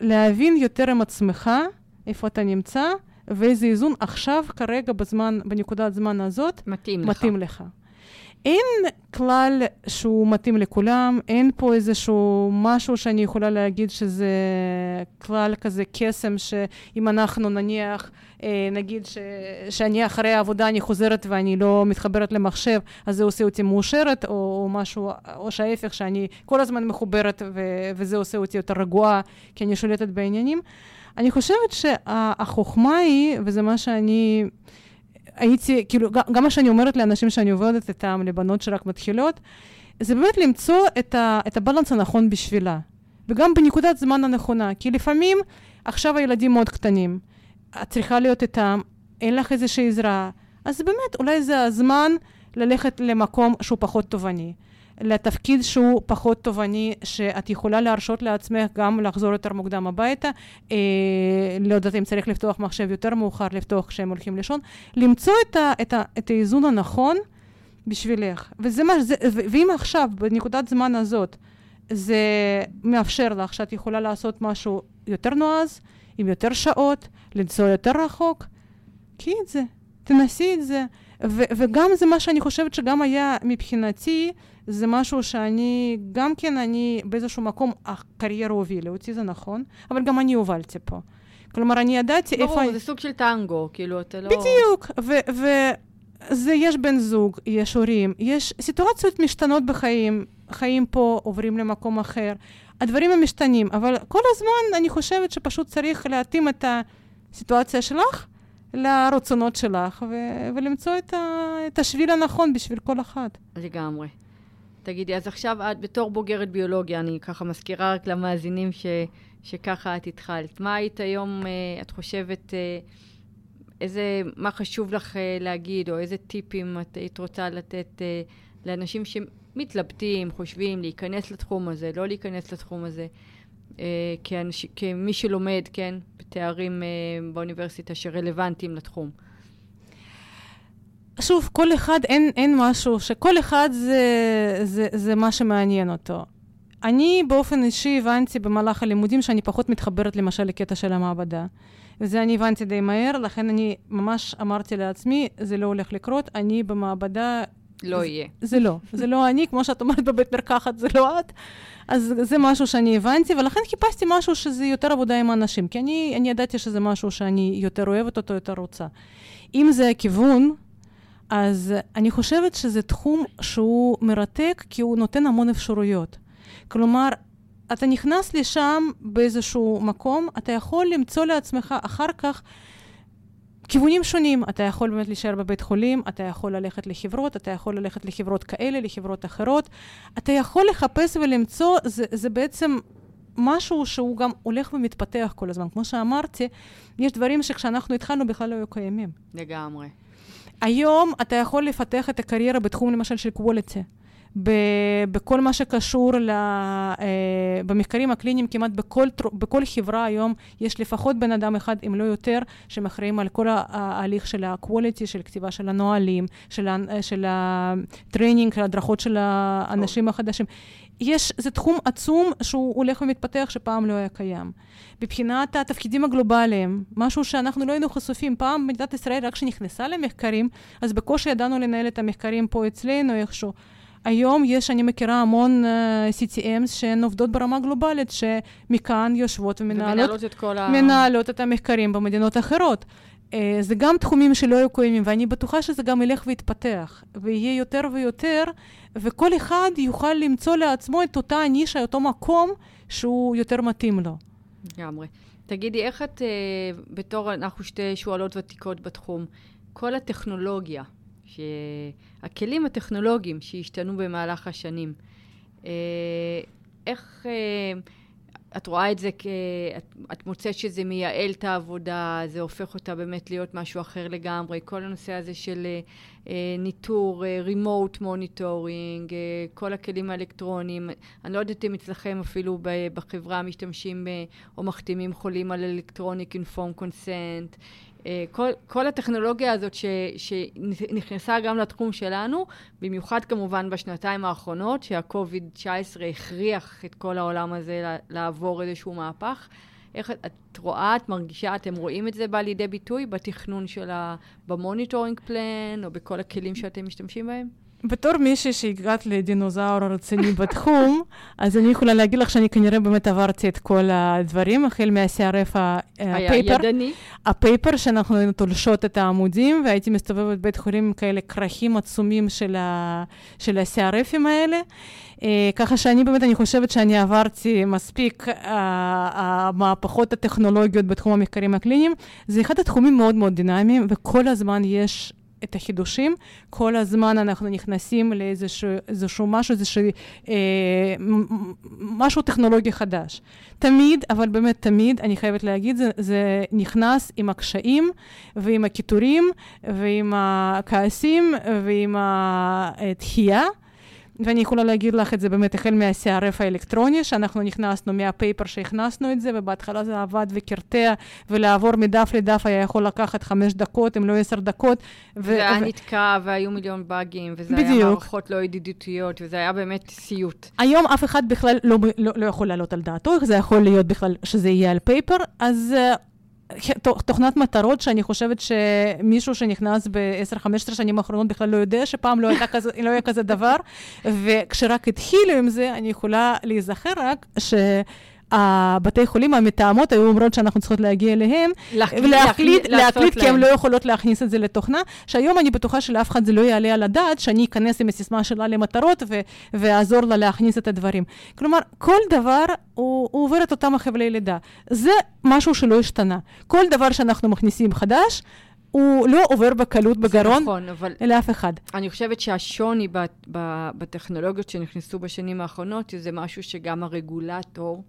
Speaker 2: להבין יותר עם עצמך איפה אתה נמצא, ואיזה איזון עכשיו, כרגע, בזמן, בנקודת זמן הזאת,
Speaker 1: מתאים,
Speaker 2: מתאים לך. לך. אין כלל שהוא מתאים לכולם, אין פה איזשהו משהו שאני יכולה להגיד שזה כלל כזה קסם, שאם אנחנו נניח, אה, נגיד ש, שאני אחרי העבודה אני חוזרת ואני לא מתחברת למחשב, אז זה עושה אותי מאושרת, או, או משהו, או שההפך, שאני כל הזמן מחוברת ו, וזה עושה אותי יותר רגועה, כי אני שולטת בעניינים. אני חושבת שהחוכמה היא, וזה מה שאני... הייתי, כאילו, גם מה שאני אומרת לאנשים שאני עובדת איתם, לבנות שרק מתחילות, זה באמת למצוא את, ה, את הבלנס הנכון בשבילה. וגם בנקודת זמן הנכונה. כי לפעמים, עכשיו הילדים מאוד קטנים, את צריכה להיות איתם, אין לך איזושהי עזרה, אז באמת, אולי זה הזמן ללכת למקום שהוא פחות תובעני. לתפקיד שהוא פחות תובעני, שאת יכולה להרשות לעצמך גם לחזור יותר מוקדם הביתה, אה, לא יודעת אם צריך לפתוח מחשב יותר מאוחר, לפתוח כשהם הולכים לישון, למצוא את, ה, את, ה, את האיזון הנכון בשבילך. וזה מה, זה, ואם עכשיו, בנקודת זמן הזאת, זה מאפשר לך שאת יכולה לעשות משהו יותר נועז, עם יותר שעות, לנסוע יותר רחוק, קחי את זה, תנסי את זה. ו- וגם זה מה שאני חושבת שגם היה מבחינתי, זה משהו שאני, גם כן אני באיזשהו מקום, הקריירה הובילה אותי, זה נכון, אבל גם אני הובלתי פה. כלומר, אני ידעתי
Speaker 1: ברור,
Speaker 2: איפה...
Speaker 1: ברור, זה סוג של טנגו, כאילו, אתה לא...
Speaker 2: בדיוק, וזה, יש בן זוג, יש הורים, יש סיטואציות משתנות בחיים, חיים פה, עוברים למקום אחר. הדברים הם משתנים, אבל כל הזמן אני חושבת שפשוט צריך להתאים את הסיטואציה שלך לרצונות שלך, ו- ולמצוא את, ה- את השביל הנכון בשביל כל אחת.
Speaker 1: לגמרי. תגידי, אז עכשיו את בתור בוגרת ביולוגיה, אני ככה מזכירה רק למאזינים ש, שככה את התחלת. מה היית היום, אה, את חושבת, אה, איזה, מה חשוב לך אה, להגיד, או איזה טיפים את היית רוצה לתת לאנשים שמתלבטים, חושבים להיכנס לתחום הזה, לא להיכנס לתחום הזה, כאנש, כמי שלומד, כן, בתארים באוניברסיטה שרלוונטיים לתחום.
Speaker 2: שוב, כל אחד, אין, אין משהו, שכל אחד זה, זה, זה מה שמעניין אותו. אני באופן אישי הבנתי במהלך הלימודים שאני פחות מתחברת למשל לקטע של המעבדה. וזה אני הבנתי די מהר, לכן אני ממש אמרתי לעצמי, זה לא הולך לקרות, אני במעבדה...
Speaker 1: לא
Speaker 2: זה,
Speaker 1: יהיה.
Speaker 2: זה לא, זה לא אני, כמו שאת אומרת בבית מרקחת, זה לא את. אז זה משהו שאני הבנתי, ולכן חיפשתי משהו שזה יותר עבודה עם אנשים, כי אני, אני ידעתי שזה משהו שאני יותר אוהבת אותו, יותר רוצה. אם זה הכיוון, אז אני חושבת שזה תחום שהוא מרתק, כי הוא נותן המון אפשרויות. כלומר, אתה נכנס לשם באיזשהו מקום, אתה יכול למצוא לעצמך אחר כך כיוונים שונים. אתה יכול באמת להישאר בבית חולים, אתה יכול ללכת לחברות, אתה יכול ללכת לחברות כאלה, לחברות אחרות. אתה יכול לחפש ולמצוא, זה, זה בעצם משהו שהוא גם הולך ומתפתח כל הזמן. כמו שאמרתי, יש דברים שכשאנחנו התחלנו בכלל לא היו קיימים.
Speaker 1: לגמרי.
Speaker 2: היום אתה יכול לפתח את הקריירה בתחום למשל של quality. בכל מה שקשור ל... אה, במחקרים הקליניים, כמעט בכל, בכל חברה היום יש לפחות בן אדם אחד, אם לא יותר, שמכריעים על כל ההליך של ה-quality, של כתיבה של הנהלים, של, של ה training, של ההדרכות של האנשים החדשים. יש, זה תחום עצום שהוא הולך ומתפתח שפעם לא היה קיים. מבחינת התפקידים הגלובליים, משהו שאנחנו לא היינו חשופים. פעם מדינת ישראל, רק כשנכנסה למחקרים, אז בקושי ידענו לנהל את המחקרים פה אצלנו איכשהו. היום יש, אני מכירה המון uh, אה, CTMs שהן עובדות ברמה גלובלית, שמכאן יושבות ומנהלות
Speaker 1: את, ה...
Speaker 2: מנהלות את המחקרים במדינות אחרות. Uh, זה גם תחומים שלא היו קיימים, ואני בטוחה שזה גם ילך ויתפתח, ויהיה יותר ויותר, וכל אחד יוכל למצוא לעצמו את אותה נישה, אותו מקום שהוא יותר מתאים לו.
Speaker 1: לגמרי. תגידי, איך את, uh, בתור, אנחנו שתי שואלות ותיקות בתחום, כל הטכנולוגיה, שהכלים הטכנולוגיים שהשתנו במהלך השנים, אה, איך אה, את רואה את זה, כ... את, את מוצאת שזה מייעל את העבודה, זה הופך אותה באמת להיות משהו אחר לגמרי, כל הנושא הזה של אה, ניטור, remote monitoring, כל הכלים האלקטרוניים, אני לא יודעת אם אצלכם אפילו בחברה משתמשים או מחתימים חולים על informed consent, אה, כל, כל הטכנולוגיה הזאת ש, שנכנסה גם לתחום שלנו, במיוחד כמובן בשנתיים האחרונות, שה-COVID-19 הכריח את כל העולם הזה לעבור איזשהו מהפך. איך את רואה, את מרגישה, אתם רואים את זה בא לידי ביטוי בתכנון של ה... ב monitoring plan, או בכל הכלים שאתם משתמשים בהם?
Speaker 2: בתור מישהי שהגעת לדינוזאור רציני בתחום, אז אני יכולה להגיד לך שאני כנראה באמת עברתי את כל הדברים, החל מה-CRF ה paper.
Speaker 1: היה ידני?
Speaker 2: הפייפר שאנחנו היינו תולשות את העמודים, והייתי מסתובבת בבית חולים עם כאלה כרכים עצומים של, ה, של ה-CRFים האלה. Uh, ככה שאני באמת, אני חושבת שאני עברתי מספיק uh, המהפכות הטכנולוגיות בתחום המחקרים הקליניים. זה אחד התחומים מאוד מאוד דינמיים, וכל הזמן יש את החידושים. כל הזמן אנחנו נכנסים לאיזשהו משהו, איזשהו אה, משהו טכנולוגי חדש. תמיד, אבל באמת תמיד, אני חייבת להגיד, זה, זה נכנס עם הקשיים ועם הקיטורים ועם הכעסים ועם הדחייה. ואני יכולה להגיד לך את זה באמת החל מה-CRF האלקטרוני, שאנחנו נכנסנו מהפייפר שהכנסנו את זה, ובהתחלה זה עבד וקרטע, ולעבור מדף לדף היה יכול לקחת חמש דקות, אם לא עשר דקות.
Speaker 1: ו- זה היה ו- נתקע, והיו מיליון באגים, וזה בדיוק. היה מערכות לא ידידותיות, וזה היה באמת סיוט.
Speaker 2: היום אף אחד בכלל לא, לא, לא יכול לעלות על דעתו, איך זה יכול להיות בכלל שזה יהיה על פייפר, אז... תוכנת מטרות שאני חושבת שמישהו שנכנס ב-10-15 שנים האחרונות בכלל לא יודע שפעם לא, כזה, לא היה כזה דבר, וכשרק התחילו עם זה, אני יכולה להיזכר רק ש... הבתי חולים המתאמות היו אומרות שאנחנו צריכות להגיע אליהם, ולהחליט, להקליט, כי הן לא יכולות להכניס את זה לתוכנה, שהיום אני בטוחה שלאף אחד זה לא יעלה על הדעת, שאני אכנס עם הסיסמה שלה למטרות ואעזור לה להכניס את הדברים. כלומר, כל דבר הוא, הוא עובר את אותם החבלי לידה. זה משהו שלא השתנה. כל דבר שאנחנו מכניסים חדש, הוא לא עובר בקלות בגרון נכון, אבל... לאף אחד.
Speaker 1: אני חושבת שהשוני בטכנולוגיות שנכנסו בשנים האחרונות, זה משהו שגם הרגולטור...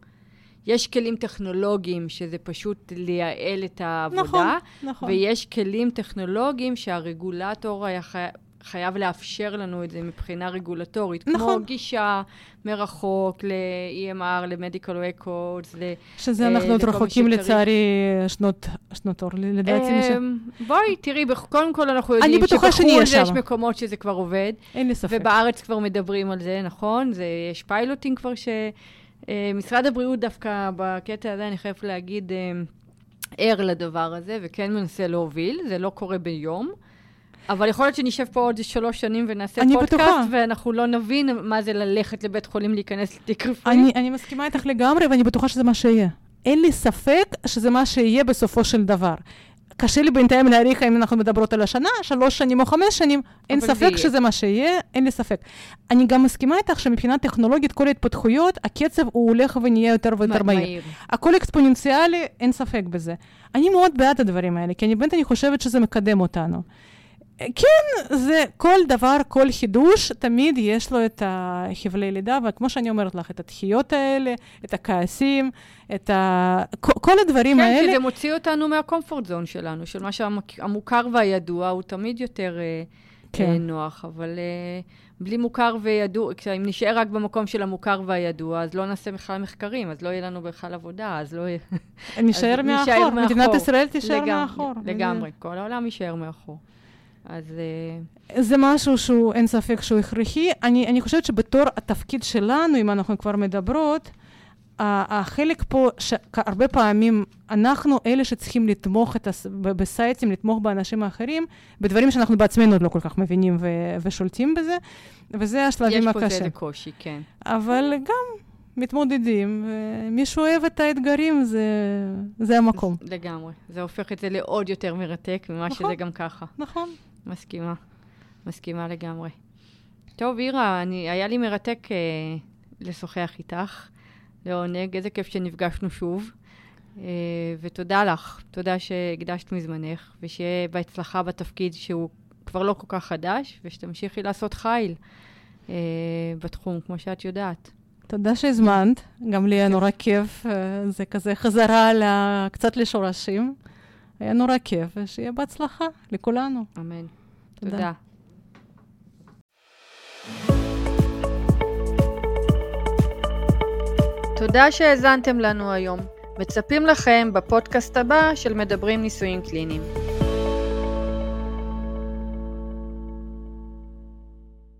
Speaker 1: יש כלים טכנולוגיים שזה פשוט לייעל את העבודה, נכון, נכון. ויש כלים טכנולוגיים שהרגולטור היה חי... חייב לאפשר לנו את זה מבחינה רגולטורית, נכון. כמו גישה מרחוק ל-EMR, ל-Medical Records, ל...
Speaker 2: שזה אה, אנחנו עוד רחוקים לצערי שנות, שנות אור, לדעתי.
Speaker 1: אה, בואי, תראי, קודם כל אנחנו יודעים שבחו"ל יש מקומות שזה כבר עובד.
Speaker 2: אין לי ספק.
Speaker 1: ובארץ כבר מדברים על זה, נכון? זה, יש פיילוטים כבר ש... אה, משרד הבריאות דווקא בקטע הזה, אני חייבת להגיד, אה, ער לדבר הזה, וכן מנסה להוביל, זה לא קורה ביום. אבל יכול להיות שנשב פה עוד שלוש שנים ונעשה פודקאסט, בטוחה. ואנחנו לא נבין מה זה ללכת לבית חולים להיכנס לתיק רפואי.
Speaker 2: אני, אני מסכימה איתך לגמרי, ואני בטוחה שזה מה שיהיה. אין לי ספק שזה מה שיהיה בסופו של דבר. קשה לי בינתיים להעריך אם אנחנו מדברות על השנה, שלוש שנים או חמש שנים, אין ספק זה שזה מה שיהיה, אין לי ספק. אני גם מסכימה איתך שמבחינה טכנולוגית, כל ההתפתחויות, הקצב הוא הולך ונהיה יותר ויותר מהיר. הכל אקספוננציאלי, אין ספק בזה. אני מאוד בעד הדברים האלה, כי אני באמת אני חושבת שזה מקדם אותנו. כן, זה כל דבר, כל חידוש, תמיד יש לו את החבלי לידה, וכמו שאני אומרת לך, את הדחיות האלה, את הכעסים, את ה... כל הדברים
Speaker 1: כן,
Speaker 2: האלה.
Speaker 1: כן, כי זה מוציא אותנו מהקומפורט זון שלנו, של מה שהמוכר והידוע הוא תמיד יותר אה, כן. אה, נוח, אבל אה, בלי מוכר וידוע, אם נשאר רק במקום של המוכר והידוע, אז לא נעשה בכלל מחקרים, אז לא יהיה לנו בכלל עבודה, אז לא יהיה...
Speaker 2: נשאר מאחור, מדינת ישראל תישאר מאחור.
Speaker 1: לגמרי, כל העולם יישאר מאחור. אז...
Speaker 2: אה, זה משהו שהוא, אין ספק שהוא הכרחי. אני, אני חושבת שבתור התפקיד שלנו, אם אנחנו כבר מדברות, החלק פה, שהרבה פעמים אנחנו אלה שצריכים לתמוך את הס... בסייטים, לתמוך באנשים האחרים, בדברים שאנחנו בעצמנו עוד לא כל כך מבינים ו... ושולטים בזה, וזה השלבים הקשים.
Speaker 1: יש פה איזה קושי, כן.
Speaker 2: אבל גם מתמודדים, ומי שאוהב את האתגרים זה, זה המקום.
Speaker 1: לגמרי. זה הופך את זה לעוד יותר מרתק ממה נכון, שזה גם ככה.
Speaker 2: נכון.
Speaker 1: מסכימה. מסכימה לגמרי. טוב, אירה, אני, היה לי מרתק אה, לשוחח איתך. לעונג, איזה כיף שנפגשנו שוב. אה, ותודה לך, תודה שהקדשת מזמנך, ושיהיה בהצלחה בתפקיד שהוא כבר לא כל כך חדש, ושתמשיכי לעשות חיל אה, בתחום, כמו שאת יודעת.
Speaker 2: תודה שהזמנת, גם לי היה נורא כיף, אה, זה כזה חזרה קצת לשורשים. היה נורא כיף, ושיהיה בהצלחה לכולנו.
Speaker 1: אמן. תודה. תודה. שהאזנתם לנו היום. מצפים לכם בפודקאסט הבא של מדברים ניסויים קליניים.